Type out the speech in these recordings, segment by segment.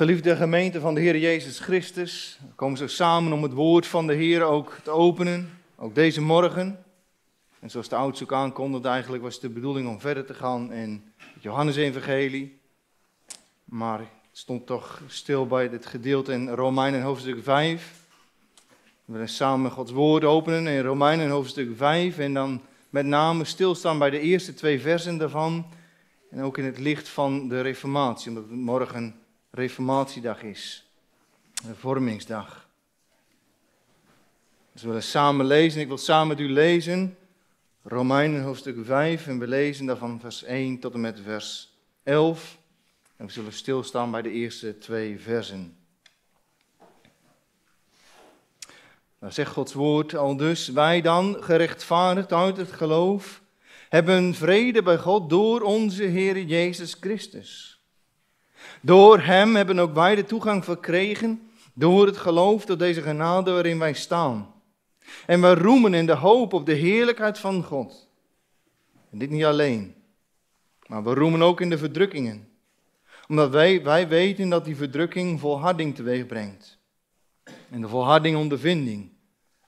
Geliefde gemeente van de Heer Jezus Christus, we komen zo samen om het woord van de Heer ook te openen, ook deze morgen. En zoals de oudste ook aankondigde, eigenlijk was het de bedoeling om verder te gaan in het Johannes-evangelie. Maar het stond toch stil bij dit gedeelte in Romeinen hoofdstuk 5. We willen samen Gods woord openen in Romeinen hoofdstuk 5 en dan met name stilstaan bij de eerste twee versen daarvan. En ook in het licht van de Reformatie, omdat het morgen Reformatiedag is. Een vormingsdag. Dus we willen samen lezen. Ik wil samen met u lezen. Romeinen hoofdstuk 5. En we lezen daarvan vers 1 tot en met vers 11. En we zullen stilstaan bij de eerste twee versen. Nou zegt Gods woord al dus, wij dan, gerechtvaardigd uit het geloof, hebben vrede bij God door onze Heer Jezus Christus. Door Hem hebben ook wij de toegang verkregen, door het geloof tot deze genade waarin wij staan. En wij roemen in de hoop op de heerlijkheid van God. En dit niet alleen, maar we roemen ook in de verdrukkingen. Omdat wij, wij weten dat die verdrukking volharding teweeg brengt. En de volharding ondervinding.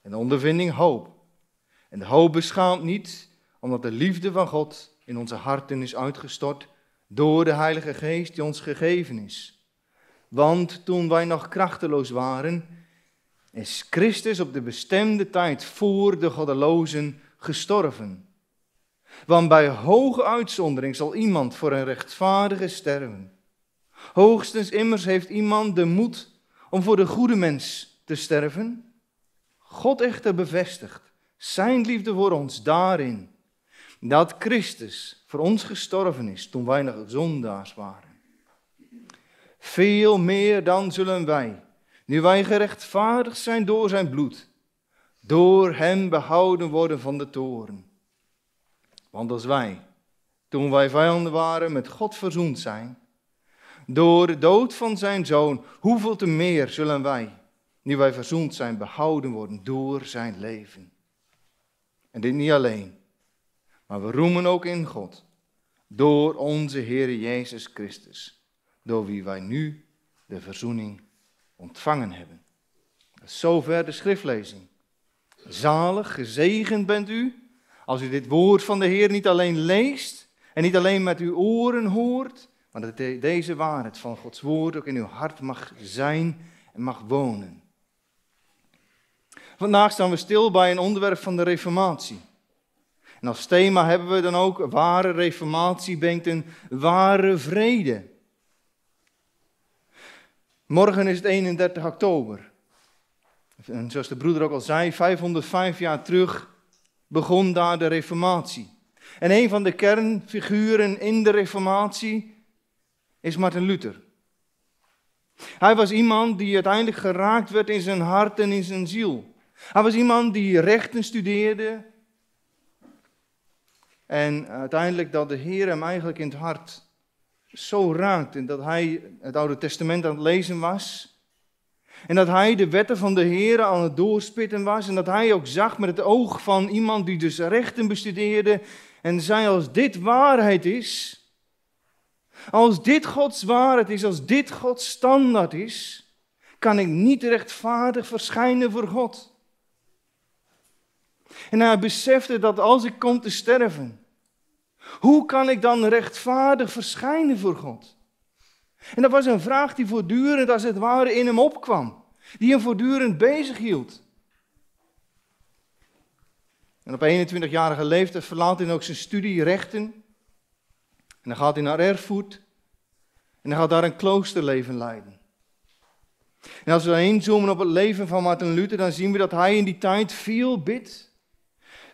En de ondervinding hoop. En de hoop beschaamt niet, omdat de liefde van God in onze harten is uitgestort door de Heilige Geest die ons gegeven is. Want toen wij nog krachteloos waren, is Christus op de bestemde tijd voor de goddelozen gestorven. Want bij hoge uitzondering zal iemand voor een rechtvaardige sterven. Hoogstens immers heeft iemand de moed om voor de goede mens te sterven. God echter bevestigt zijn liefde voor ons daarin dat Christus voor ons gestorven is toen wij nog zondaars waren. Veel meer dan zullen wij, nu wij gerechtvaardigd zijn door zijn bloed, door hem behouden worden van de toren. Want als wij, toen wij vijanden waren, met God verzoend zijn, door de dood van zijn zoon, hoeveel te meer zullen wij, nu wij verzoend zijn, behouden worden door zijn leven. En dit niet alleen, maar we roemen ook in God, door onze Heer Jezus Christus, door wie wij nu de verzoening ontvangen hebben. Zover de schriftlezing. Zalig, gezegend bent u, als u dit woord van de Heer niet alleen leest en niet alleen met uw oren hoort, maar dat deze waarheid van Gods woord ook in uw hart mag zijn en mag wonen. Vandaag staan we stil bij een onderwerp van de Reformatie. En als thema hebben we dan ook ware Reformatie brengt een ware vrede. Morgen is het 31 oktober. En zoals de broeder ook al zei, 505 jaar terug begon daar de Reformatie. En een van de kernfiguren in de Reformatie is Martin Luther. Hij was iemand die uiteindelijk geraakt werd in zijn hart en in zijn ziel. Hij was iemand die rechten studeerde. En uiteindelijk dat de Heer hem eigenlijk in het hart zo raakte dat hij het Oude Testament aan het lezen was. En dat hij de wetten van de Heer aan het doorspitten was. En dat hij ook zag met het oog van iemand die dus rechten bestudeerde. En zei als dit waarheid is, als dit Gods waarheid is, als dit Gods standaard is, kan ik niet rechtvaardig verschijnen voor God. En hij besefte dat als ik kom te sterven, hoe kan ik dan rechtvaardig verschijnen voor God? En dat was een vraag die voortdurend als het ware in hem opkwam, die hem voortdurend bezig hield. En op 21-jarige leeftijd verlaat hij ook zijn studie rechten en dan gaat hij naar Erfurt. En dan gaat daar een kloosterleven leiden. En als we inzoomen op het leven van Martin Luther, dan zien we dat hij in die tijd veel bidt,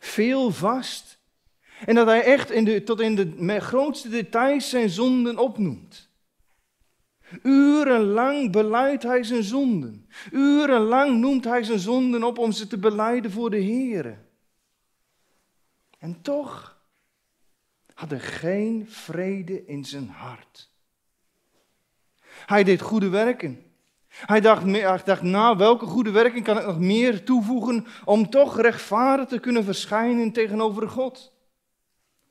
veel vast. En dat hij echt in de, tot in de grootste details zijn zonden opnoemt. Urenlang beleidt hij zijn zonden. Urenlang noemt hij zijn zonden op om ze te beleiden voor de Heer. En toch hadden geen vrede in zijn hart. Hij deed goede werken. Hij dacht, hij dacht na, welke goede werken kan ik nog meer toevoegen om toch rechtvaardig te kunnen verschijnen tegenover God?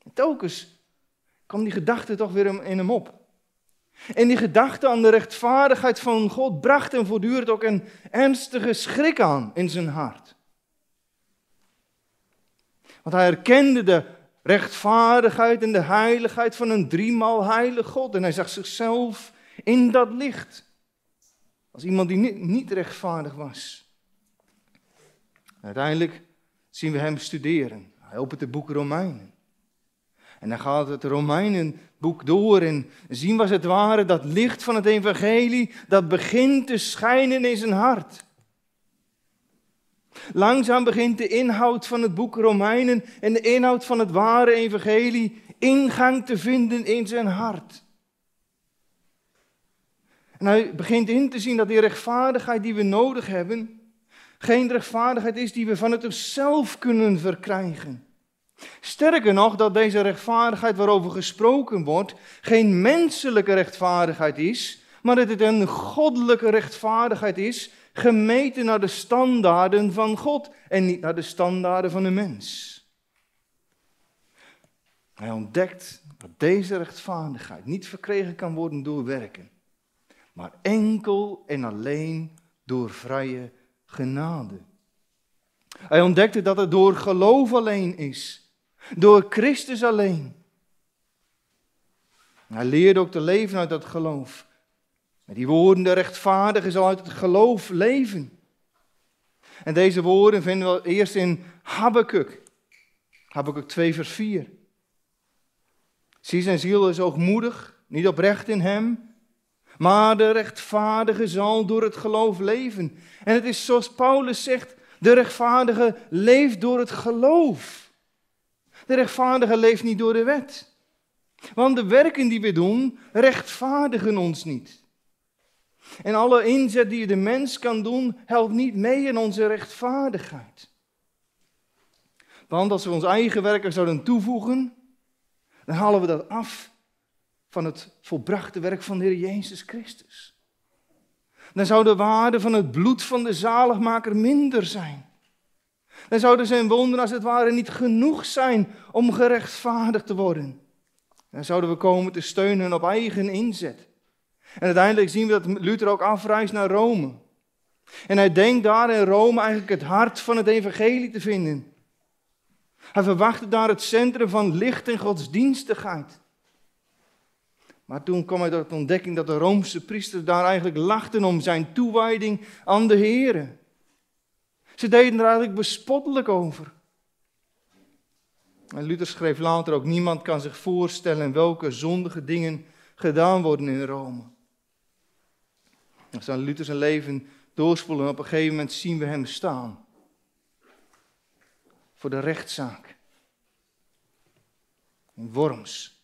En telkens kwam die gedachte toch weer in hem op. En die gedachte aan de rechtvaardigheid van God bracht hem voortdurend ook een ernstige schrik aan in zijn hart. Want hij herkende de rechtvaardigheid en de heiligheid van een driemaal heilig God. En hij zag zichzelf in dat licht. Als iemand die niet, rechtvaardig was. Uiteindelijk zien we hem studeren. Hij opent het boek Romeinen. En dan gaat het Romeinenboek door en zien we het ware dat licht van het evangelie dat begint te schijnen in zijn hart. Langzaam begint de inhoud van het boek Romeinen en de inhoud van het ware evangelie ingang te vinden in zijn hart. En hij begint in te zien dat die rechtvaardigheid die we nodig hebben, geen rechtvaardigheid is die we van het onszelf kunnen verkrijgen. Sterker nog, dat deze rechtvaardigheid waarover gesproken wordt, geen menselijke rechtvaardigheid is, maar dat het een goddelijke rechtvaardigheid is, gemeten naar de standaarden van God en niet naar de standaarden van de mens. Hij ontdekt dat deze rechtvaardigheid niet verkregen kan worden door werken, maar enkel en alleen door vrije genade. Hij ontdekte dat het door geloof alleen is, door Christus alleen. Hij leerde ook te leven uit dat geloof. Met die woorden, de rechtvaardige zal uit het geloof leven. En deze woorden vinden we eerst in Habakkuk. Habakkuk 2 vers 4. Zie zijn ziel is hoogmoedig, niet oprecht in hem. Maar de rechtvaardige zal door het geloof leven. En het is zoals Paulus zegt, de rechtvaardige leeft door het geloof. De rechtvaardige leeft niet door de wet. Want de werken die we doen, rechtvaardigen ons niet. En alle inzet die de mens kan doen, helpt niet mee in onze rechtvaardigheid. Want als we ons eigen werk zouden toevoegen, dan halen we dat af van het volbrachte werk van de Heer Jezus Christus. Dan zou de waarde van het bloed van de zaligmaker minder zijn. Dan zouden zijn wonden als het ware niet genoeg zijn om gerechtvaardigd te worden. Dan zouden we komen te steunen op eigen inzet. En uiteindelijk zien we dat Luther ook afreist naar Rome. En hij denkt daar in Rome eigenlijk het hart van het evangelie te vinden. Hij verwachtte daar het centrum van licht en godsdienstigheid. Maar toen kwam hij tot de ontdekking dat de Roomse priesters daar eigenlijk lachten om zijn toewijding aan de Heer. Ze deden er eigenlijk bespottelijk over. En Luther schreef later ook: niemand kan zich voorstellen welke zondige dingen gedaan worden in Rome. Als we Luther zijn leven doorspoelen, op een gegeven moment zien we hem staan. Voor de rechtszaak. In Worms.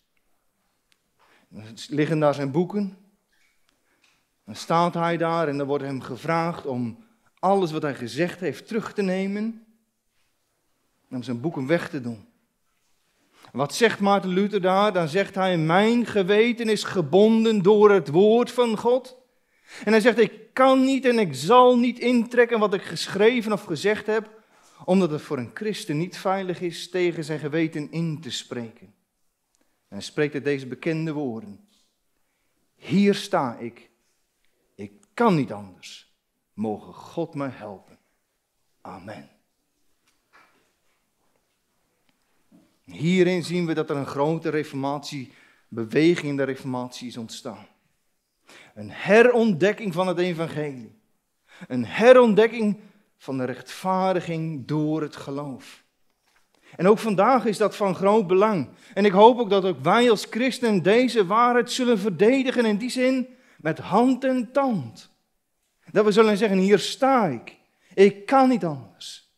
Dan liggen daar zijn boeken. Dan staat hij daar en dan wordt hem gevraagd om alles wat hij gezegd heeft terug te nemen. En om zijn boeken weg te doen. Wat zegt Maarten Luther daar? Dan zegt hij: Mijn geweten is gebonden door het woord van God. En hij zegt, ik kan niet en ik zal niet intrekken wat ik geschreven of gezegd heb, omdat het voor een christen niet veilig is tegen zijn geweten in te spreken. En hij spreekt uit deze bekende woorden. Hier sta ik, ik kan niet anders. Mogen God mij helpen. Amen. Hierin zien we dat er een grote reformatiebeweging in de reformatie is ontstaan. Een herontdekking van het evangelie. Een herontdekking van de rechtvaardiging door het geloof. En ook vandaag is dat van groot belang. En ik hoop ook dat ook wij als christenen deze waarheid zullen verdedigen in die zin met hand en tand. Dat we zullen zeggen, hier sta ik. Ik kan niet anders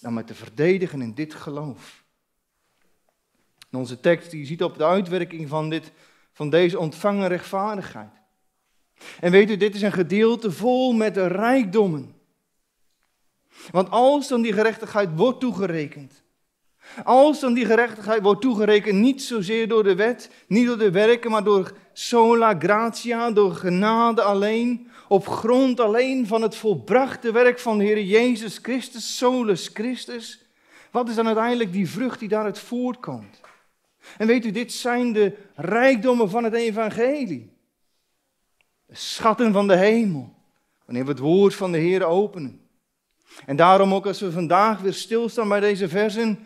dan met te verdedigen in dit geloof. Onze tekst, die ziet op de uitwerking van, dit, van deze ontvangen rechtvaardigheid. En weet u, dit is een gedeelte vol met rijkdommen. Want als dan die gerechtigheid wordt toegerekend, als dan die gerechtigheid wordt toegerekend, niet zozeer door de wet, niet door de werken, maar door sola gratia, door genade alleen, op grond alleen van het volbrachte werk van de Heer Jezus Christus, solus Christus, wat is dan uiteindelijk die vrucht die daaruit voortkomt? En weet u, dit zijn de rijkdommen van het evangelie. De schatten van de hemel. Wanneer we het woord van de Heer openen. En daarom ook als we vandaag weer stilstaan bij deze versen,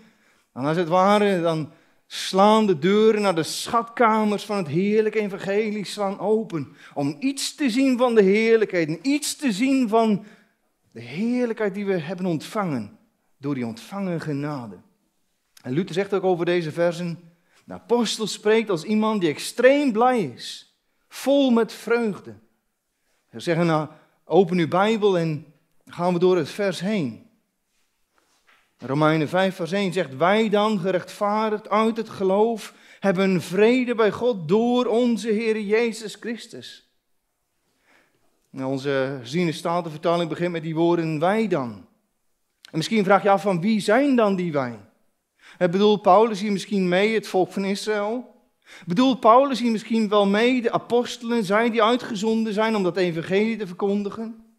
dan als het ware, dan slaan de deuren naar de schatkamers van het heerlijke evangelie slaan open. Om iets te zien van de heerlijkheid en iets te zien van de heerlijkheid die we hebben ontvangen door die ontvangen genade. En Luther zegt ook over deze versen, de apostel spreekt als iemand die extreem blij is, vol met vreugde. Ze zeggen nou, open uw Bijbel en gaan we door het vers heen. Romeinen 5 vers 1 zegt, wij dan gerechtvaardigd uit het geloof hebben vrede bij God door onze Heer Jezus Christus. Nou, onze ziene statenvertaling begint met die woorden wij dan. En misschien vraag je af van wie zijn dan die wij? Bedoelt Paulus hier misschien mee, het volk van Israël? Bedoelt Paulus hier misschien wel mee, de apostelen, zij die uitgezonden zijn om dat evangelie te verkondigen?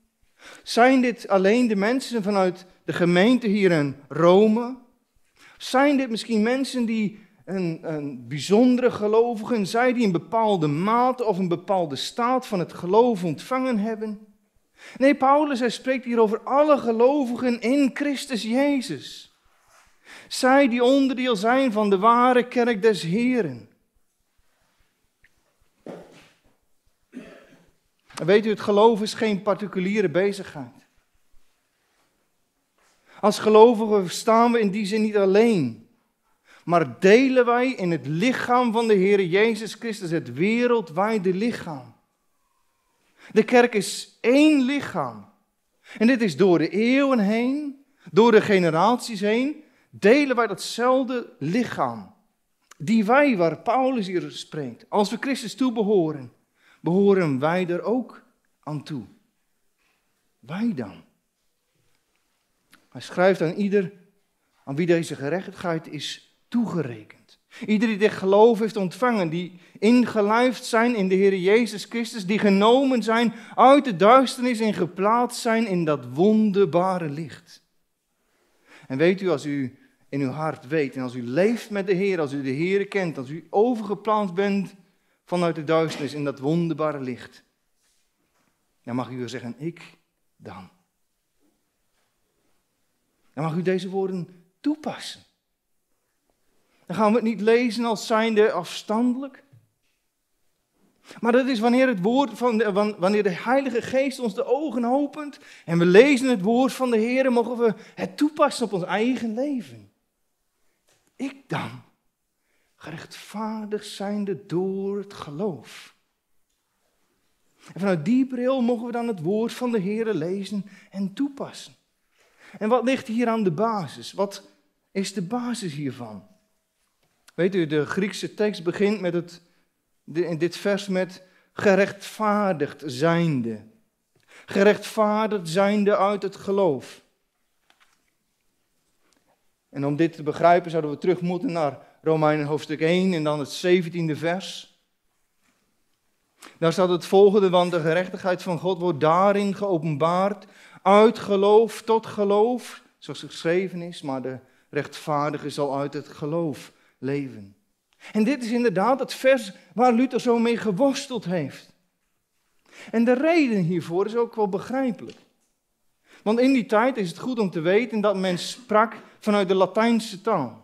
Zijn dit alleen de mensen vanuit de gemeente hier in Rome? Zijn dit misschien mensen die een, een bijzondere gelovigen, zij die een bepaalde mate of een bepaalde staat van het geloof ontvangen hebben? Nee, Paulus hij spreekt hier over alle gelovigen in Christus Jezus. Zij die onderdeel zijn van de ware kerk des Heren. En weet u, het geloof is geen particuliere bezigheid. Als gelovigen staan we in die zin niet alleen, maar delen wij in het lichaam van de Heer Jezus Christus, het wereldwijde lichaam. De kerk is één lichaam. En dit is door de eeuwen heen, door de generaties heen, delen wij datzelfde lichaam. Die wij, waar Paulus hier spreekt, als we Christus toebehoren, behoren wij er ook aan toe. Wij dan. Hij schrijft aan ieder aan wie deze gerechtigheid is toegerekend. Ieder die dit geloof heeft ontvangen, die ingelijfd zijn in de Heer Jezus Christus, die genomen zijn uit de duisternis en geplaatst zijn in dat wonderbare licht. En weet u, als u in uw hart weet en als u leeft met de Heer, als u de Heer kent, als u overgeplaatst bent vanuit de duisternis in dat wonderbare licht, dan mag u zeggen, ik dan. Dan mag u deze woorden toepassen. Dan gaan we het niet lezen als zijnde afstandelijk. Maar dat is wanneer, het woord van de, wanneer de Heilige Geest ons de ogen opent en we lezen het woord van de Heer, mogen we het toepassen op ons eigen leven. Ik dan, gerechtvaardigd zijnde door het geloof. En vanuit die bril mogen we dan het woord van de Heer lezen en toepassen. En wat ligt hier aan de basis? Wat is de basis hiervan? Weet u, de Griekse tekst begint met het, in dit vers met gerechtvaardigd zijnde. Gerechtvaardigd zijnde uit het geloof. En om dit te begrijpen zouden we terug moeten naar Romeinen hoofdstuk 1 en dan het 17e vers. Daar staat het volgende, want de gerechtigheid van God wordt daarin geopenbaard, uit geloof tot geloof, zoals geschreven is, maar de rechtvaardige zal uit het geloof leven. En dit is inderdaad het vers waar Luther zo mee geworsteld heeft. En de reden hiervoor is ook wel begrijpelijk. Want in die tijd is het goed om te weten dat men sprak vanuit de Latijnse taal.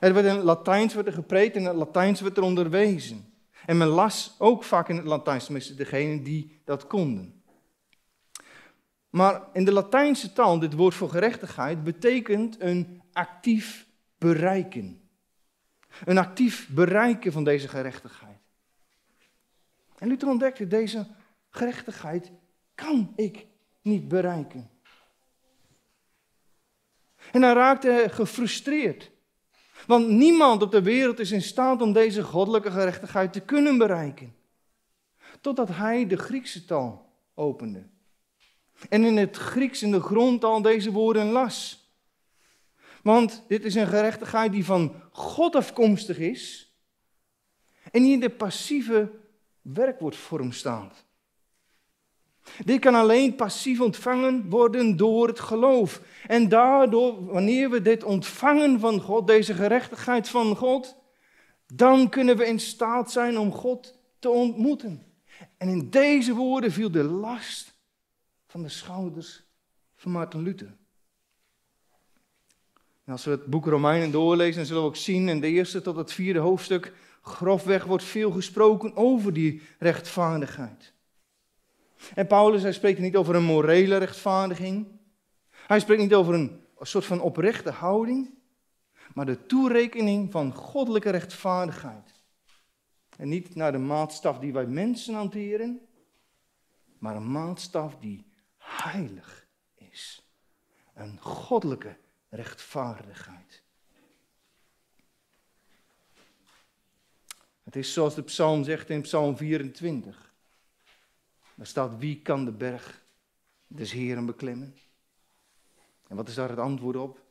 Er werd in het Latijns werd er gepreekt en in het Latijns werd er onderwezen. En men las ook vaak in het Latijns, tenminste degenen die dat konden. Maar in de Latijnse taal, dit woord voor gerechtigheid, betekent een actief bereiken. Een actief bereiken van deze gerechtigheid. En Luther ontdekte, deze gerechtigheid kan ik niet bereiken. En hij raakte gefrustreerd. Want niemand op de wereld is in staat om deze goddelijke gerechtigheid te kunnen bereiken. Totdat hij de Griekse taal opende. En in het Grieks in de grondtaal deze woorden las. Want dit is een gerechtigheid die van God afkomstig is. En die in de passieve werkwoordvorm staat. Dit kan alleen passief ontvangen worden door het geloof. En daardoor, wanneer we dit ontvangen van God, deze gerechtigheid van God, dan kunnen we in staat zijn om God te ontmoeten. En in deze woorden viel de last van de schouders van Martin Luther. Als we het boek Romeinen doorlezen, zullen we ook zien in de eerste tot het vierde hoofdstuk, grofweg wordt veel gesproken over die rechtvaardigheid. En Paulus, hij spreekt niet over een morele rechtvaardiging. Hij spreekt niet over een soort van oprechte houding, maar de toerekening van goddelijke rechtvaardigheid. En niet naar de maatstaf die wij mensen hanteren, maar een maatstaf die heilig is. Een goddelijke rechtvaardigheid. Het is zoals de psalm zegt in psalm 24. Daar staat, wie kan de berg des Heren beklimmen? En wat is daar het antwoord op?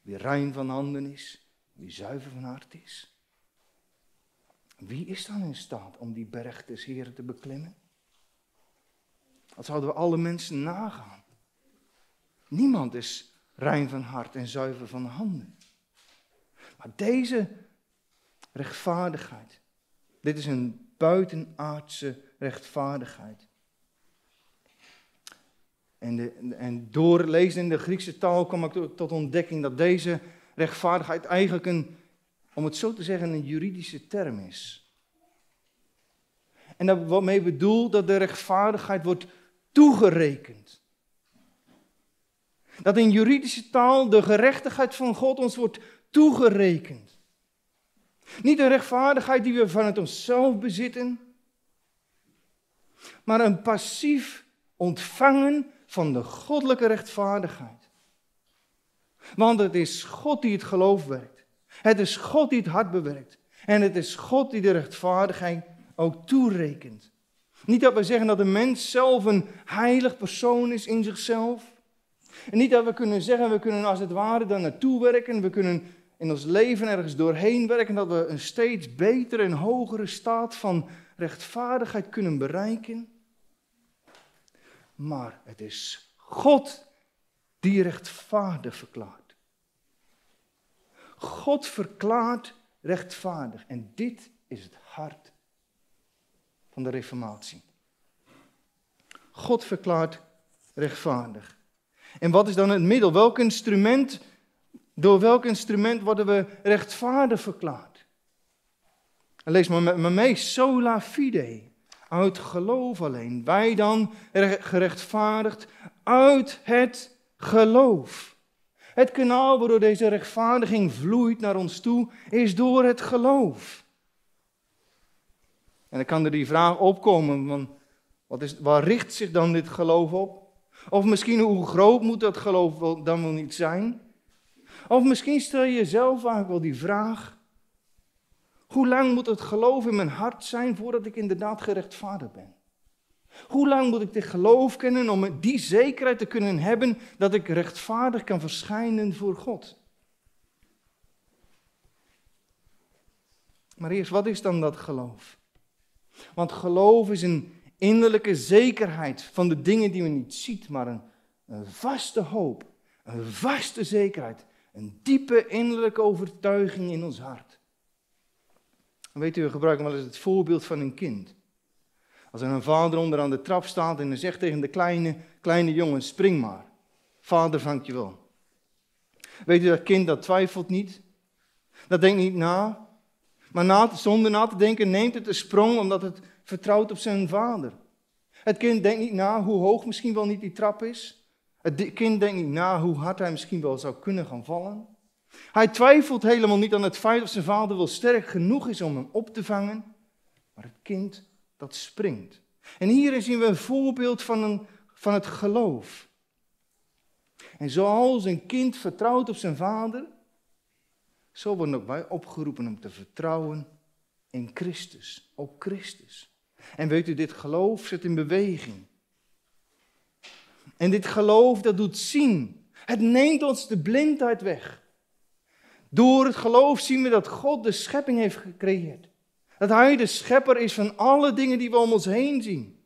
Wie rein van handen is, wie zuiver van hart is. Wie is dan in staat om die berg des Heren te beklimmen? Dat zouden we alle mensen nagaan. Niemand is rein van hart en zuiver van handen. Maar deze rechtvaardigheid, dit is een buitenaardse rechtvaardigheid. En, en door lezen in de Griekse taal kwam ik tot ontdekking dat deze rechtvaardigheid eigenlijk een, om het zo te zeggen, een juridische term is. En dat waarmee bedoel dat de rechtvaardigheid wordt toegerekend. Dat in juridische taal de gerechtigheid van God ons wordt toegerekend. Niet een rechtvaardigheid die we vanuit onszelf bezitten, maar een passief ontvangen van de goddelijke rechtvaardigheid. Want het is God die het geloof werkt. Het is God die het hart bewerkt. En het is God die de rechtvaardigheid ook toerekent. Niet dat we zeggen dat de mens zelf een heilig persoon is in zichzelf. En niet dat we kunnen zeggen, we kunnen als het ware daar naartoe werken. We kunnen in ons leven ergens doorheen werken. Dat we een steeds betere en hogere staat van rechtvaardigheid kunnen bereiken. Maar het is God die rechtvaardig verklaart. God verklaart rechtvaardig. En dit is het hart van de Reformatie. God verklaart rechtvaardig. En wat is dan het middel? Welk instrument, door welk instrument worden we rechtvaardig verklaard? lees maar met me mee, sola fide, uit geloof alleen. Wij dan gerechtvaardigd uit het geloof. Het kanaal waardoor deze rechtvaardiging vloeit naar ons toe, is door het geloof. En dan kan er die vraag opkomen, van, wat is, waar richt zich dan dit geloof op? Of misschien hoe groot moet dat geloof dan wel niet zijn? Of misschien stel je jezelf vaak wel die vraag, hoe lang moet het geloof in mijn hart zijn voordat ik inderdaad gerechtvaardigd ben? Hoe lang moet ik dit geloof kennen om die zekerheid te kunnen hebben dat ik rechtvaardig kan verschijnen voor God? Maar eerst, wat is dan dat geloof? Want geloof is een innerlijke zekerheid van de dingen die we niet ziet, maar een, een vaste hoop, een vaste zekerheid, een diepe innerlijke overtuiging in ons hart. Weet u, we gebruiken wel eens het voorbeeld van een kind. Als er een vader onder aan de trap staat en hij zegt tegen de kleine, kleine jongen, spring maar. Vader vangt je wel. Weet u, dat kind dat twijfelt niet. Dat denkt niet na. Maar na, zonder na te denken neemt het de sprong omdat het vertrouwt op zijn vader. Het kind denkt niet na hoe hoog misschien wel niet die trap is. Het kind denkt niet na hoe hard hij misschien wel zou kunnen gaan vallen. Hij twijfelt helemaal niet aan het feit dat zijn vader wel sterk genoeg is om hem op te vangen. Maar het kind dat springt. En hier zien we een voorbeeld van, een, van het geloof. En zoals een kind vertrouwt op zijn vader, zo worden ook wij opgeroepen om te vertrouwen in Christus, op Christus. En weet u, dit geloof zit in beweging. En dit geloof, dat doet zien. Het neemt ons de blindheid weg. Door het geloof zien we dat God de schepping heeft gecreëerd. Dat Hij de schepper is van alle dingen die we om ons heen zien.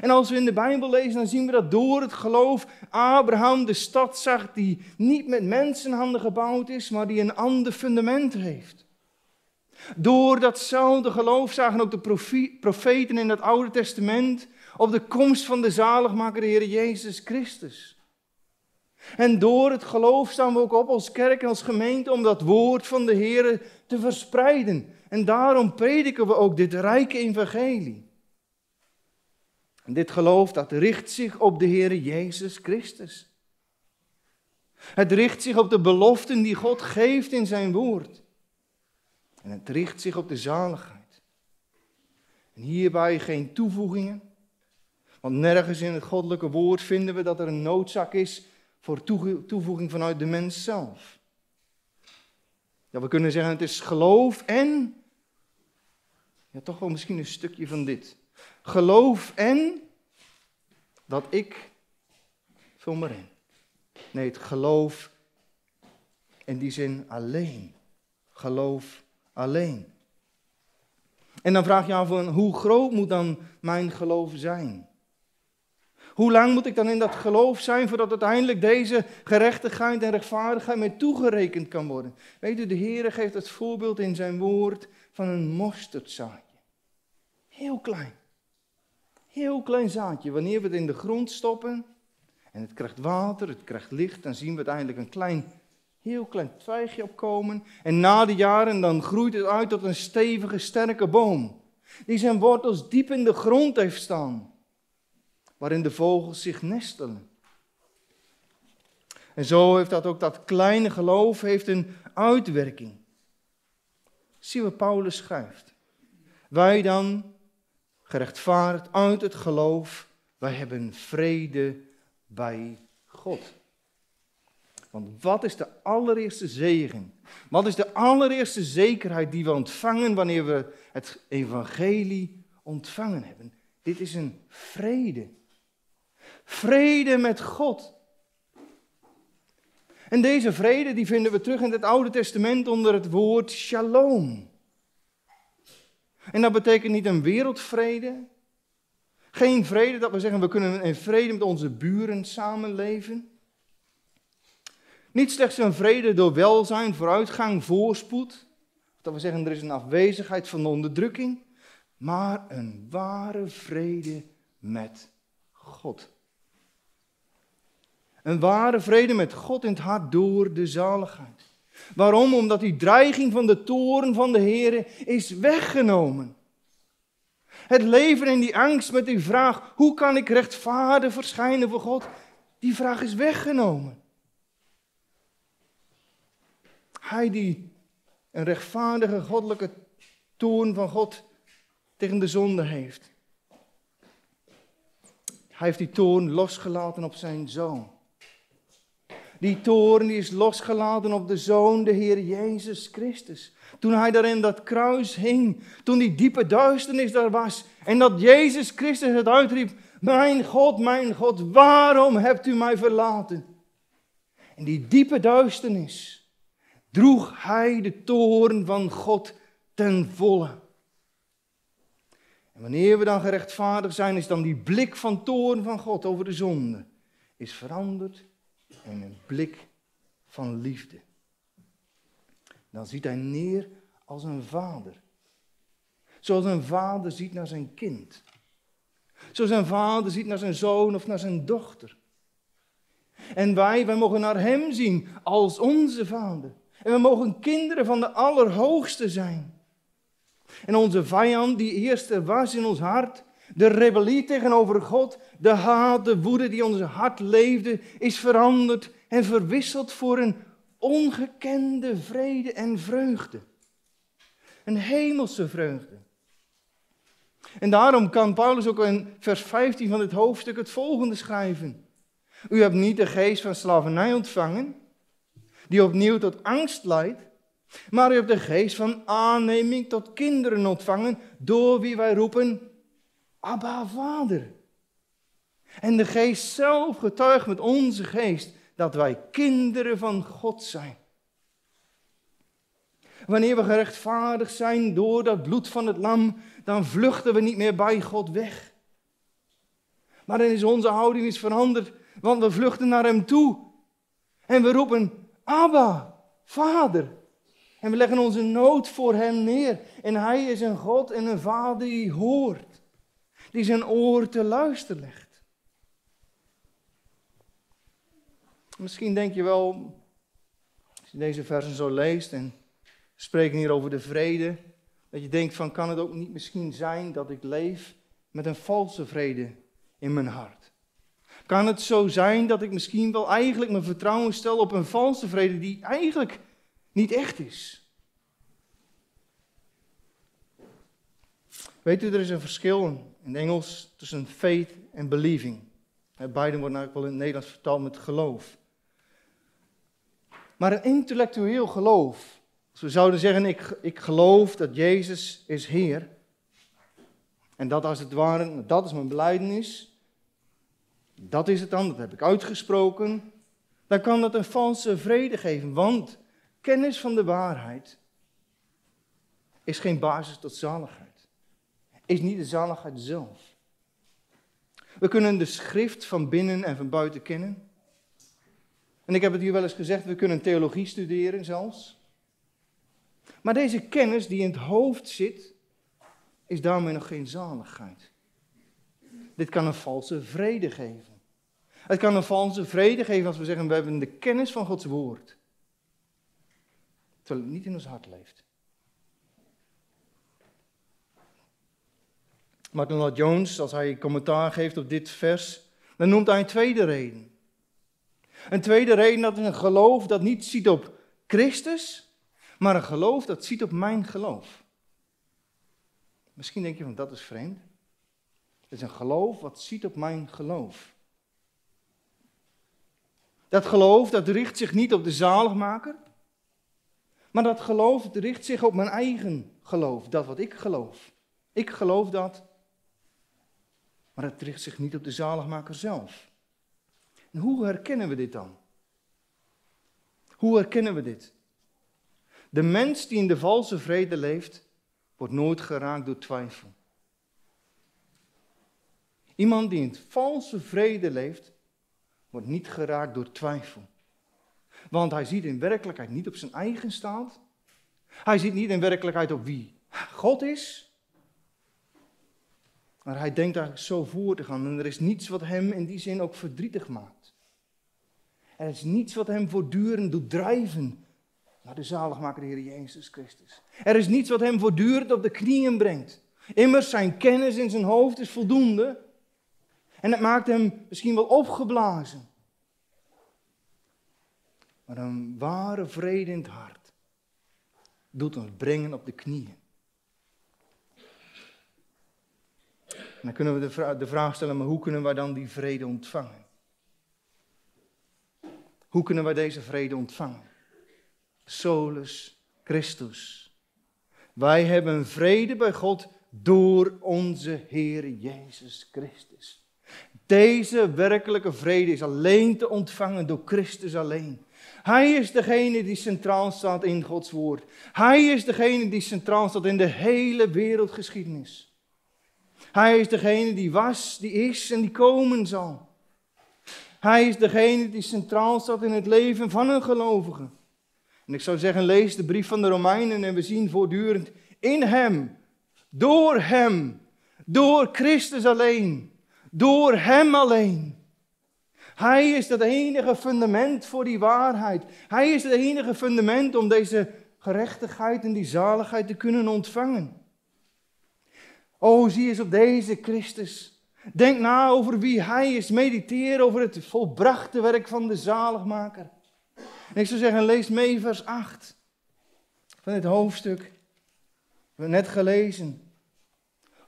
En als we in de Bijbel lezen, dan zien we dat door het geloof Abraham de stad zag die niet met mensenhanden gebouwd is, maar die een ander fundament heeft. Door datzelfde geloof zagen ook de profeten in het Oude Testament op de komst van de zaligmaker, de Heer Jezus Christus. En door het geloof staan we ook op als kerk en als gemeente om dat woord van de Heer te verspreiden. En daarom prediken we ook dit rijke evangelie. En dit geloof dat richt zich op de Heer Jezus Christus. Het richt zich op de beloften die God geeft in zijn woord. En het richt zich op de zaligheid. En hierbij geen toevoegingen. Want nergens in het goddelijke woord vinden we dat er een noodzaak is voor toevoeging vanuit de mens zelf. Ja, we kunnen zeggen het is geloof en, ja toch wel misschien een stukje van dit. Geloof en dat ik, vul maar in. Nee, het geloof in die zin alleen. Geloof alleen. En dan vraag je af, hoe groot moet dan mijn geloof zijn? Hoe lang moet ik dan in dat geloof zijn voordat uiteindelijk deze gerechtigheid en rechtvaardigheid mij toegerekend kan worden? Weet u, de Heer geeft het voorbeeld in zijn woord van een mosterdzaadje. Heel klein. Heel klein zaadje. Wanneer we het in de grond stoppen en het krijgt water, het krijgt licht, dan zien we uiteindelijk een klein, heel klein twijgje opkomen. En na de jaren dan groeit het uit tot een stevige, sterke boom. Die zijn wortels diep in de grond heeft staan. Waarin de vogels zich nestelen. En zo heeft dat ook dat kleine geloof heeft een uitwerking. Zie wat Paulus schrijft. Wij dan gerechtvaardigd uit het geloof. Wij hebben vrede bij God. Want wat is de allereerste zegen? Wat is de allereerste zekerheid die we ontvangen wanneer we het evangelie ontvangen hebben? Dit is een vrede. Vrede met God. En deze vrede die vinden we terug in het Oude Testament onder het woord shalom. En dat betekent niet een wereldvrede. Geen vrede dat we zeggen we kunnen in vrede met onze buren samenleven. Niet slechts een vrede door welzijn, vooruitgang, voorspoed. Dat we zeggen er is een afwezigheid van de onderdrukking. Maar een ware vrede met God. Een ware vrede met God in het hart door de zaligheid. Waarom? Omdat die dreiging van de toren van de Heer is weggenomen. Het leven in die angst met die vraag, hoe kan ik rechtvaardig verschijnen voor God? Die vraag is weggenomen. Hij die een rechtvaardige goddelijke toorn van God tegen de zonde heeft. Hij heeft die toorn losgelaten op zijn zoon. Die toorn is losgelaten op de Zoon, de Heer Jezus Christus. Toen hij daar in dat kruis hing, toen die diepe duisternis daar was en dat Jezus Christus het uitriep, mijn God, mijn God, waarom hebt u mij verlaten? In die diepe duisternis droeg hij de toorn van God ten volle. En wanneer we dan gerechtvaardigd zijn, is dan die blik van toorn van God over de zonde is veranderd en een blik van liefde. Dan ziet hij neer als een vader. Zoals een vader ziet naar zijn kind. Zoals een vader ziet naar zijn zoon of naar zijn dochter. En wij, wij mogen naar hem zien als onze vader. En we mogen kinderen van de Allerhoogste zijn. En onze vijand, die eerste was in ons hart, de rebellie tegenover God, de haat, de woede die ons hart leefde, is veranderd en verwisseld voor een ongekende vrede en vreugde. Een hemelse vreugde. En daarom kan Paulus ook in vers 15 van dit hoofdstuk het volgende schrijven. U hebt niet de geest van slavernij ontvangen, die opnieuw tot angst leidt, maar u hebt de geest van aanneming tot kinderen ontvangen, door wie wij roepen, Abba, Vader. En de geest zelf getuigt met onze geest dat wij kinderen van God zijn. Wanneer we gerechtvaardigd zijn door dat bloed van het lam, dan vluchten we niet meer bij God weg. Maar dan is onze houding is veranderd, want we vluchten naar Hem toe. En we roepen, Abba, Vader. En we leggen onze nood voor Hem neer. En Hij is een God en een Vader die hoort. Die zijn oor te luisteren legt. Misschien denk je wel, als je deze versen zo leest en spreken hier over de vrede, dat je denkt van kan het ook niet misschien zijn dat ik leef met een valse vrede in mijn hart? Kan het zo zijn dat ik misschien wel eigenlijk mijn vertrouwen stel op een valse vrede die eigenlijk niet echt is? Weet u, er is een verschil in Engels tussen faith en believing. Beiden worden eigenlijk wel in het Nederlands vertaald met geloof. Maar een intellectueel geloof, als we zouden zeggen, ik, ik geloof dat Jezus is Heer, en dat als het ware, dat is mijn beleidenis, dat is het dan, dat heb ik uitgesproken, dan kan dat een valse vrede geven, want kennis van de waarheid is geen basis tot zaligheid. Is niet de zaligheid zelf. We kunnen de schrift van binnen en van buiten kennen. En ik heb het hier wel eens gezegd, we kunnen theologie studeren zelfs. Maar deze kennis die in het hoofd zit, is daarmee nog geen zaligheid. Dit kan een valse vrede geven. Het kan een valse vrede geven als we zeggen, we hebben de kennis van Gods woord. Terwijl het niet in ons hart leeft. Martin Lloyd Jones, als hij commentaar geeft op dit vers, dan noemt hij een tweede reden. Een tweede reden dat is een geloof dat niet ziet op Christus, maar een geloof dat ziet op mijn geloof. Misschien denk je van dat is vreemd. Het is een geloof wat ziet op mijn geloof. Dat geloof dat richt zich niet op de zaligmaker, maar dat geloof richt zich op mijn eigen geloof, dat wat ik geloof. Ik geloof dat, maar het richt zich niet op de zaligmaker zelf. En hoe herkennen we dit dan? Hoe herkennen we dit? De mens die in de valse vrede leeft, wordt nooit geraakt door twijfel. Iemand die in valse vrede leeft, wordt niet geraakt door twijfel. Want hij ziet in werkelijkheid niet op zijn eigen staat. Hij ziet niet in werkelijkheid op wie God is. Maar hij denkt eigenlijk zo voor te gaan. En er is niets wat hem in die zin ook verdrietig maakt. Er is niets wat hem voortdurend doet drijven naar de zaligmaker de Heer Jezus Christus. Er is niets wat hem voortdurend op de knieën brengt. Immers zijn kennis in zijn hoofd is voldoende. En het maakt hem misschien wel opgeblazen. Maar een ware vrede in het hart doet ons brengen op de knieën. Dan kunnen we de de vraag stellen, maar hoe kunnen wij dan die vrede ontvangen? Hoe kunnen wij deze vrede ontvangen? Solus Christus. Wij hebben vrede bij God door onze Heer Jezus Christus. Deze werkelijke vrede is alleen te ontvangen door Christus alleen. Hij is degene die centraal staat in Gods woord. Hij is degene die centraal staat in de hele wereldgeschiedenis. Hij is degene die was, die is en die komen zal. Hij is degene die centraal staat in het leven van een gelovige. En ik zou zeggen, lees de brief van de Romeinen en we zien voortdurend in Hem, door Hem, door Christus alleen, door Hem alleen. Hij is het enige fundament voor die waarheid. Hij is het enige fundament om deze gerechtigheid en die zaligheid te kunnen ontvangen. O, zie eens op deze Christus. Denk na over wie Hij is. Mediteer over het volbrachte werk van de zaligmaker. En ik zou zeggen, lees mee vers 8 van het hoofdstuk. We hebben net gelezen.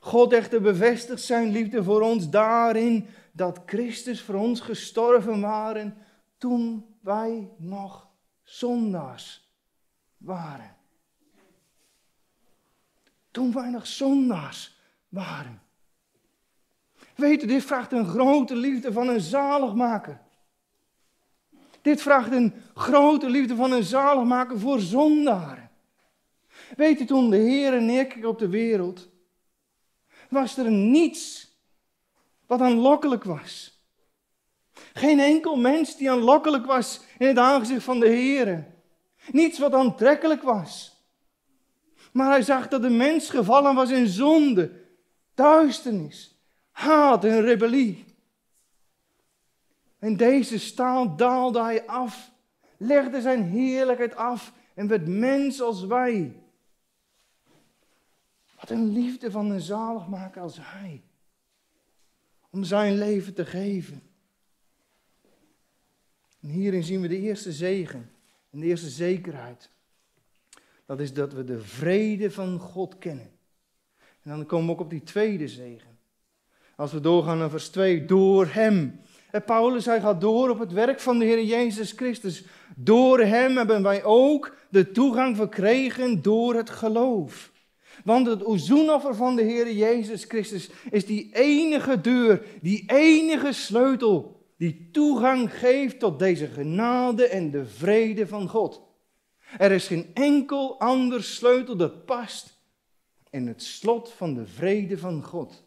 God echter bevestigt zijn liefde voor ons daarin dat Christus voor ons gestorven waren toen wij nog zondaars waren. Toen wij nog zondaars waren. Weet u, dit vraagt een grote liefde van een zaligmaker. Dit vraagt een grote liefde van een zaligmaker voor zondaren. Weet u, toen de Heer neerkeek op de wereld, was er niets wat aanlokkelijk was. Geen enkel mens die aanlokkelijk was in het aangezicht van de Heer. Niets wat aantrekkelijk was. Maar hij zag dat de mens gevallen was in zonde, duisternis, haat en rebellie. En deze staal daalde hij af, legde zijn heerlijkheid af en werd mens als wij. Wat een liefde van een zaligmaker als hij. Om zijn leven te geven. En hierin zien we de eerste zegen en de eerste zekerheid. Dat is dat we de vrede van God kennen. En dan komen we ook op die tweede zegen. Als we doorgaan naar vers 2, door Hem. En Paulus, hij gaat door op het werk van de Heer Jezus Christus. Door Hem hebben wij ook de toegang verkregen door het geloof. Want het ozoenoffer van de Heer Jezus Christus is die enige deur, die enige sleutel die toegang geeft tot deze genade en de vrede van God. Er is geen enkel ander sleutel dat past in het slot van de vrede van God.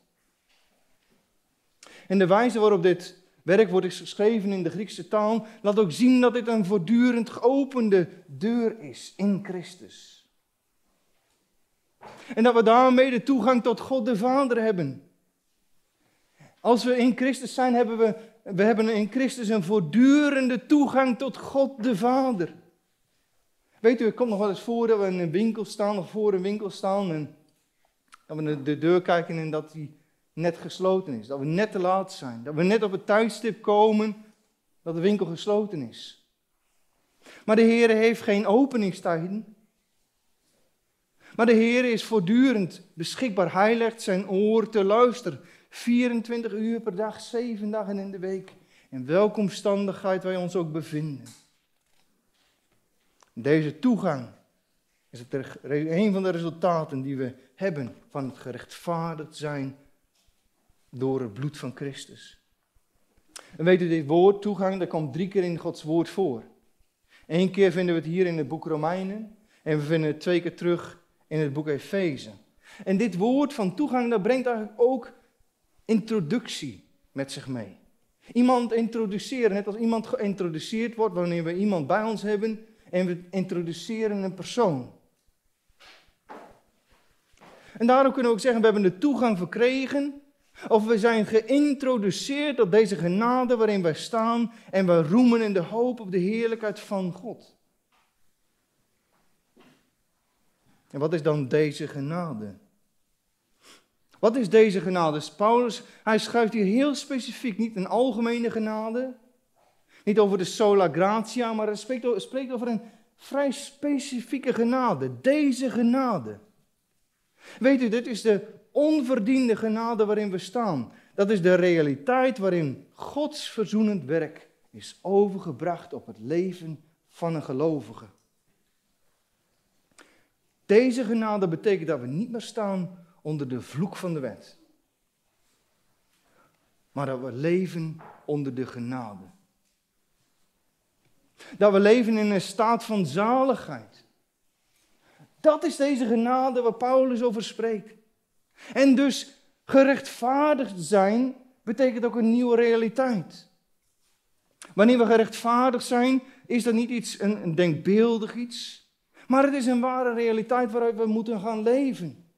En de wijze waarop dit werk wordt geschreven in de Griekse taal laat ook zien dat dit een voortdurend geopende deur is in Christus. En dat we daarmee de toegang tot God de Vader hebben. Als we in Christus zijn, hebben we, we hebben in Christus een voortdurende toegang tot God de Vader. Weet u, het komt nog wel eens voor dat we in een winkel staan of voor een winkel staan en dat we de deur kijken en dat die net gesloten is. Dat we net te laat zijn. Dat we net op het tijdstip komen dat de winkel gesloten is. Maar de Heer heeft geen openingstijden. Maar de Heer is voortdurend beschikbaar. Hij legt zijn oor te luisteren. 24 uur per dag, 7 dagen in de week. In welke omstandigheid wij ons ook bevinden. Deze toegang is het een van de resultaten die we hebben van het gerechtvaardigd zijn door het bloed van Christus. En u, dit woord toegang, dat komt drie keer in Gods woord voor. Eén keer vinden we het hier in het boek Romeinen en we vinden het twee keer terug in het boek Efeze. En dit woord van toegang, dat brengt eigenlijk ook introductie met zich mee. Iemand introduceren, net als iemand geïntroduceerd wordt wanneer we iemand bij ons hebben en we introduceren een persoon. En daarom kunnen we ook zeggen, we hebben de toegang verkregen, of we zijn geïntroduceerd op deze genade waarin wij staan en we roemen in de hoop op de heerlijkheid van God. En wat is dan deze genade? Wat is deze genade? Paulus, hij schrijft hier heel specifiek, niet een algemene genade, niet over de sola gratia, maar hij spreekt over een vrij specifieke genade. Deze genade. Weet u, dit is de onverdiende genade waarin we staan. Dat is de realiteit waarin Gods verzoenend werk is overgebracht op het leven van een gelovige. Deze genade betekent dat we niet meer staan onder de vloek van de wet. Maar dat we leven onder de genade. Dat we leven in een staat van zaligheid. Dat is deze genade waar Paulus over spreekt. En dus gerechtvaardigd zijn betekent ook een nieuwe realiteit. Wanneer we gerechtvaardigd zijn, is dat niet iets, een, een denkbeeldig iets. Maar het is een ware realiteit waaruit we moeten gaan leven.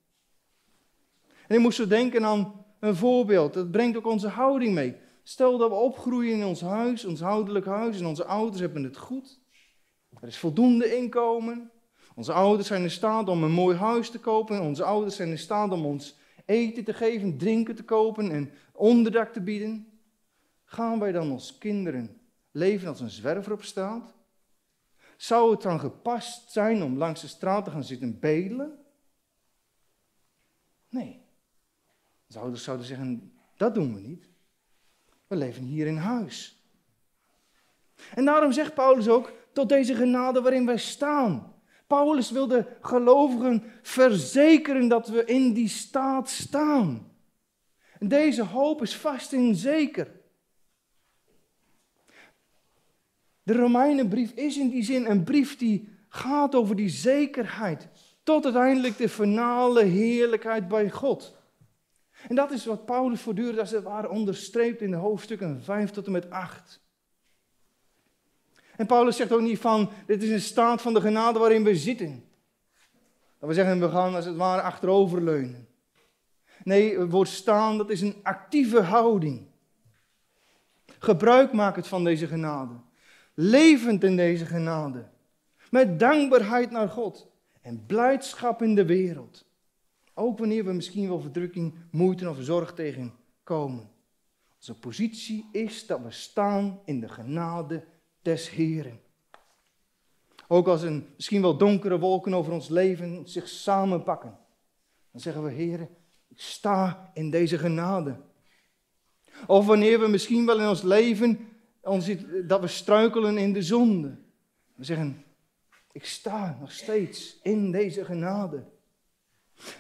En ik moest zo denken aan een voorbeeld. Dat brengt ook onze houding mee. Stel dat we opgroeien in ons huis, ons ouderlijk huis, en onze ouders hebben het goed. Er is voldoende inkomen. Onze ouders zijn in staat om een mooi huis te kopen. Onze ouders zijn in staat om ons eten te geven, drinken te kopen en onderdak te bieden. Gaan wij dan als kinderen leven als een zwerver op straat? Zou het dan gepast zijn om langs de straat te gaan zitten bedelen? Nee. De ouders zouden zeggen, dat doen we niet. We leven hier in huis. En daarom zegt Paulus ook, tot deze genade waarin wij staan. Paulus wil de gelovigen verzekeren dat we in die staat staan. Deze hoop is vast en zeker. De Romeinenbrief is in die zin een brief die gaat over die zekerheid. Tot uiteindelijk de finale heerlijkheid bij God. En dat is wat Paulus voortdurend als het ware onderstreept in de hoofdstukken 5 tot en met 8. En Paulus zegt ook niet van, dit is een staat van de genade waarin we zitten. Dat we zeggen, we gaan als het ware achteroverleunen. Nee, het woord staan, dat is een actieve houding. Gebruik maak het van deze genade. Levend in deze genade. Met dankbaarheid naar God. En blijdschap in de wereld. Ook wanneer we misschien wel verdrukking, moeite of zorg tegenkomen. Onze positie is dat we staan in de genade des Heren. Ook als een misschien wel donkere wolken over ons leven zich samenpakken. Dan zeggen we, Heren, ik sta in deze genade. Of wanneer we misschien wel in ons leven, dat we struikelen in de zonde. We zeggen, ik sta nog steeds in deze genade.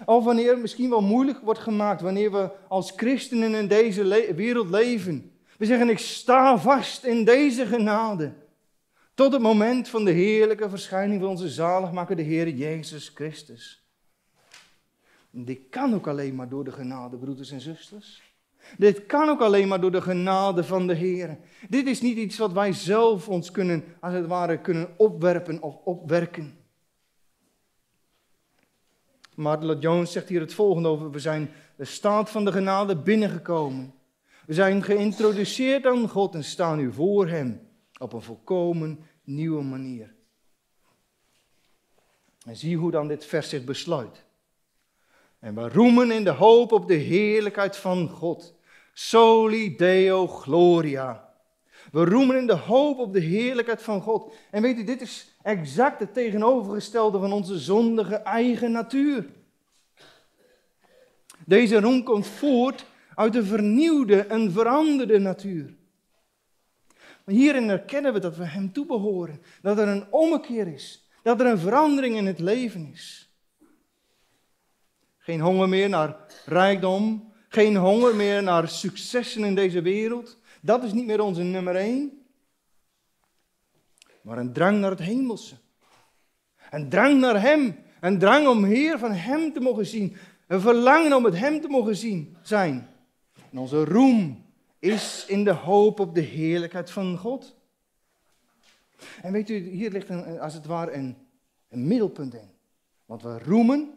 Of wanneer het misschien wel moeilijk wordt gemaakt, wanneer we als christenen in deze wereld leven. We zeggen, ik sta vast in deze genade. Tot het moment van de heerlijke verschijning van onze zaligmaker, de Heer Jezus Christus. Dit kan ook alleen maar door de genade, broeders en zusters. Dit kan ook alleen maar door de genade van de Heer. Dit is niet iets wat wij zelf ons kunnen, als het ware, kunnen opwerpen of opwerken. Martin Jones zegt hier het volgende over: we zijn de staat van de genade binnengekomen. We zijn geïntroduceerd aan God en staan nu voor Hem op een volkomen nieuwe manier. En zie hoe dan dit vers zich besluit. En we roemen in de hoop op de heerlijkheid van God. Soli Deo Gloria. We roemen in de hoop op de heerlijkheid van God. En weet u, dit is exact het tegenovergestelde van onze zondige eigen natuur. Deze roem komt voort uit de vernieuwde en veranderde natuur. Maar hierin herkennen we dat we Hem toebehoren. Dat er een ommekeer is. Dat er een verandering in het leven is. Geen honger meer naar rijkdom. Geen honger meer naar successen in deze wereld. Dat is niet meer onze nummer één. Maar een drang naar het hemelse. Een drang naar Hem. Een drang om Heer van Hem te mogen zien. Een verlangen om het Hem te mogen zien zijn. En onze roem is in de hoop op de heerlijkheid van God. En weet u, hier ligt een, als het ware een, een middelpunt in. Want we roemen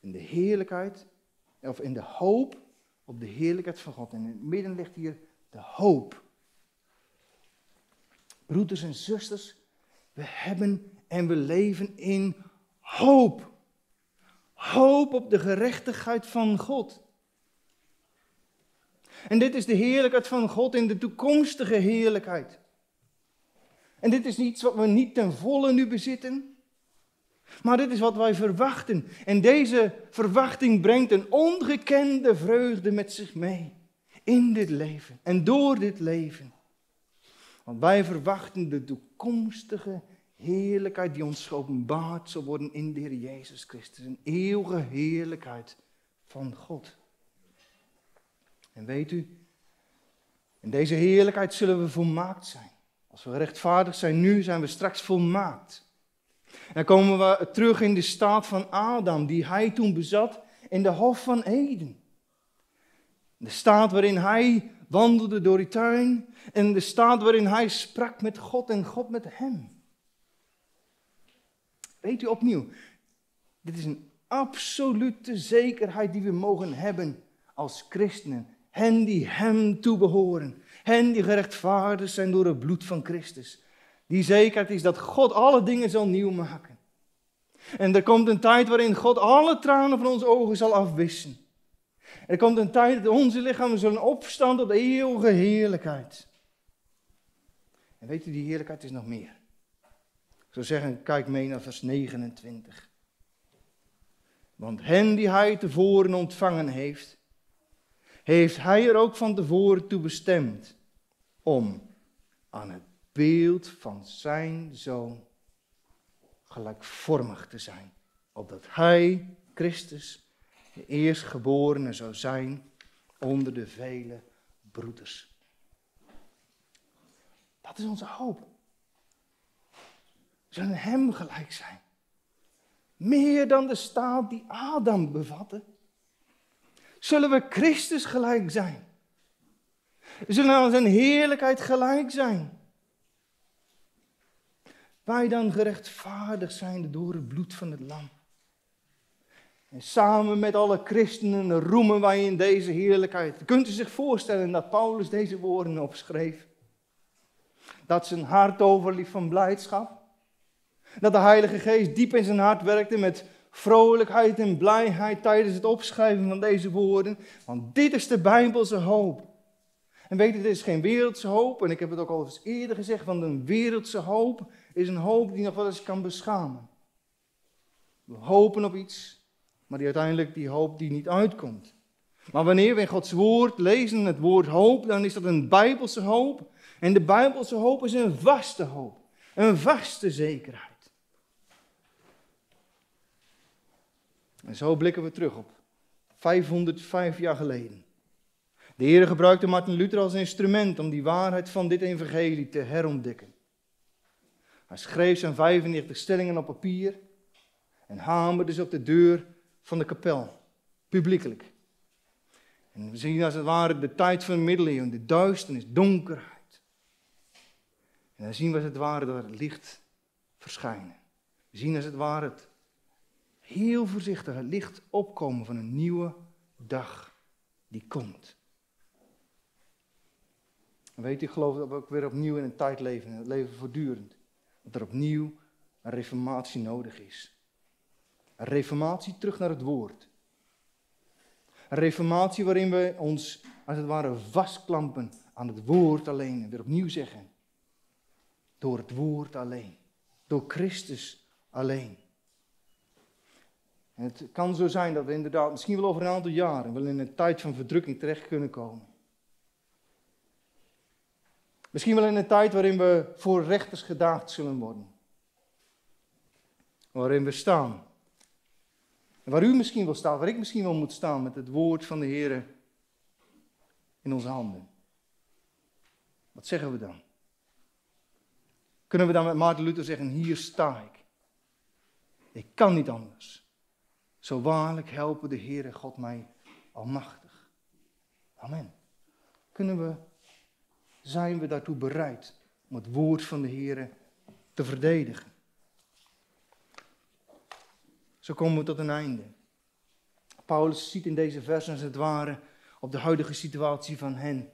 in de heerlijkheid, of in de hoop op de heerlijkheid van God. En in het midden ligt hier de hoop. Broeders en zusters, we hebben en we leven in hoop. Hoop op de gerechtigheid van God. En dit is de heerlijkheid van God in de toekomstige heerlijkheid. En dit is iets wat we niet ten volle nu bezitten, maar dit is wat wij verwachten. En deze verwachting brengt een ongekende vreugde met zich mee in dit leven en door dit leven. Want wij verwachten de toekomstige heerlijkheid die ons geopenbaard zal worden in de Heer Jezus Christus. Een eeuwige heerlijkheid van God. En weet u, in deze heerlijkheid zullen we volmaakt zijn. Als we rechtvaardig zijn nu, zijn we straks volmaakt. Dan komen we terug in de staat van Adam, die hij toen bezat in de Hof van Eden. De staat waarin hij wandelde door die tuin en de staat waarin hij sprak met God en God met hem. Weet u opnieuw, dit is een absolute zekerheid die we mogen hebben als christenen. Hen die hem toebehoren. Hen die gerechtvaardigd zijn door het bloed van Christus. Die zekerheid is dat God alle dingen zal nieuw maken. En er komt een tijd waarin God alle tranen van onze ogen zal afwissen. Er komt een tijd dat onze lichamen zullen opstaan tot eeuwige heerlijkheid. En weet u, die heerlijkheid is nog meer. Ik zou zeggen, kijk mee naar vers 29. Want hen die hij tevoren ontvangen heeft, heeft hij er ook van tevoren toe bestemd om aan het beeld van zijn zoon gelijkvormig te zijn, opdat hij, Christus, de eerstgeborene zou zijn onder de vele broeders. Dat is onze hoop. We zullen hem gelijk zijn. Meer dan de staat die Adam bevatte zullen we Christus gelijk zijn. We zullen aan zijn heerlijkheid gelijk zijn. Wij dan gerechtvaardigd zijn door het bloed van het lam. En samen met alle christenen roemen wij in deze heerlijkheid. Kunt u zich voorstellen dat Paulus deze woorden opschreef? Dat zijn hart overliep van blijdschap. Dat de Heilige Geest diep in zijn hart werkte met vrolijkheid en blijheid tijdens het opschrijven van deze woorden. Want dit is de Bijbelse hoop. En weet je, dit is geen wereldse hoop. En ik heb het ook al eens eerder gezegd, want een wereldse hoop is een hoop die nog wel eens kan beschamen. We hopen op iets, maar die uiteindelijk die hoop die niet uitkomt. Maar wanneer we in Gods woord lezen het woord hoop, dan is dat een Bijbelse hoop. En de Bijbelse hoop is een vaste hoop. Een vaste zekerheid. En zo blikken we terug op 505 jaar geleden. De Heer gebruikte Martin Luther als instrument om die waarheid van dit evangelie te herontdekken. Hij schreef zijn 95 stellingen op papier en hamerde ze op de deur van de kapel, publiekelijk. En we zien als het ware de tijd van de middeleeuwen, de duisternis, donkerheid. En dan zien we als het ware dat het licht verschijnen. We zien als het ware het heel voorzichtig het licht opkomen van een nieuwe dag die komt. Weet u, ik geloof dat we ook weer opnieuw in een tijd leven, en het leven voortdurend. Dat er opnieuw een reformatie nodig is. Een reformatie terug naar het woord. Een reformatie waarin we ons als het ware vastklampen aan het woord alleen. En weer opnieuw zeggen. Door het woord alleen. Door Christus alleen. En het kan zo zijn dat we inderdaad misschien wel over een aantal jaren wel in een tijd van verdrukking terecht kunnen komen. Misschien wel in een tijd waarin we voor rechters gedaagd zullen worden. Waarin we staan. En waar u misschien wel staat, waar ik misschien wel moet staan met het woord van de Heer in onze handen. Wat zeggen we dan? Kunnen we dan met Maarten Luther zeggen, hier sta ik. Ik kan niet anders. Zo waarlijk helpen de Heere God mij almachtig. Amen. Kunnen we, zijn we daartoe bereid om het woord van de Heere te verdedigen? Zo komen we tot een einde. Paulus ziet in deze versen als het ware op de huidige situatie van hen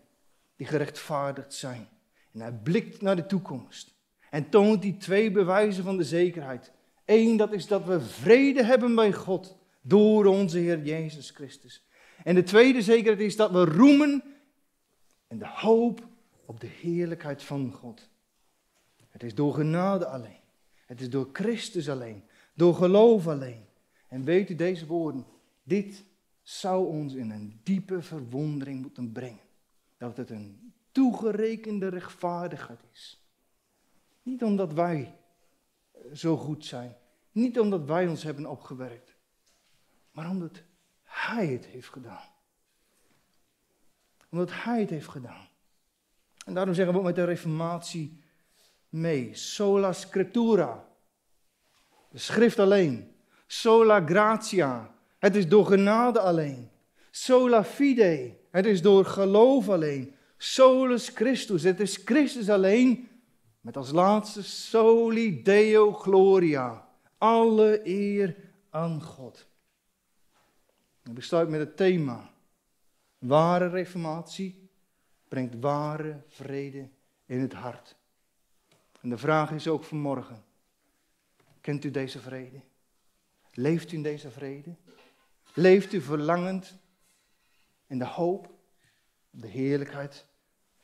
die gerechtvaardigd zijn. En hij blikt naar de toekomst en toont die twee bewijzen van de zekerheid. Eén, dat is dat we vrede hebben bij God door onze Heer Jezus Christus. En de tweede zekerheid is dat we roemen en de hoop op de heerlijkheid van God. Het is door genade alleen. Het is door Christus alleen. Door geloof alleen. En weet u deze woorden? Dit zou ons in een diepe verwondering moeten brengen. Dat het een toegerekende rechtvaardigheid is. Niet omdat wij zo goed zijn. Niet omdat wij ons hebben opgewerkt maar omdat Hij het heeft gedaan. Omdat Hij het heeft gedaan. En daarom zeggen we ook met de Reformatie mee: sola scriptura. De schrift alleen. Sola gratia. Het is door genade alleen. Sola fide. Het is door geloof alleen. Solus Christus. Het is Christus alleen. Met als laatste soli deo gloria. Alle eer aan God. Ik besluit met het thema. Ware reformatie brengt ware vrede in het hart. En de vraag is ook vanmorgen. Kent u deze vrede? Leeft u in deze vrede? Leeft u verlangend in de hoop op de heerlijkheid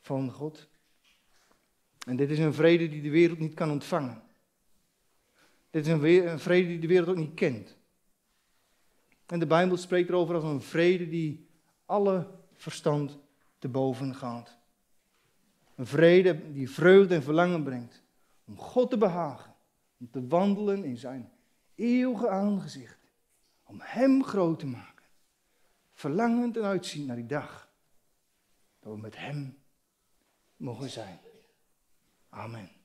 van God? En dit is een vrede die de wereld niet kan ontvangen. Dit is een vrede die de wereld ook niet kent. En de Bijbel spreekt erover als een vrede die alle verstand te boven gaat. Een vrede die vreugde en verlangen brengt om God te behagen, om te wandelen in zijn eeuwige aangezicht, om Hem groot te maken. Verlangend en uitzien naar die dag dat we met Hem mogen zijn. Amen.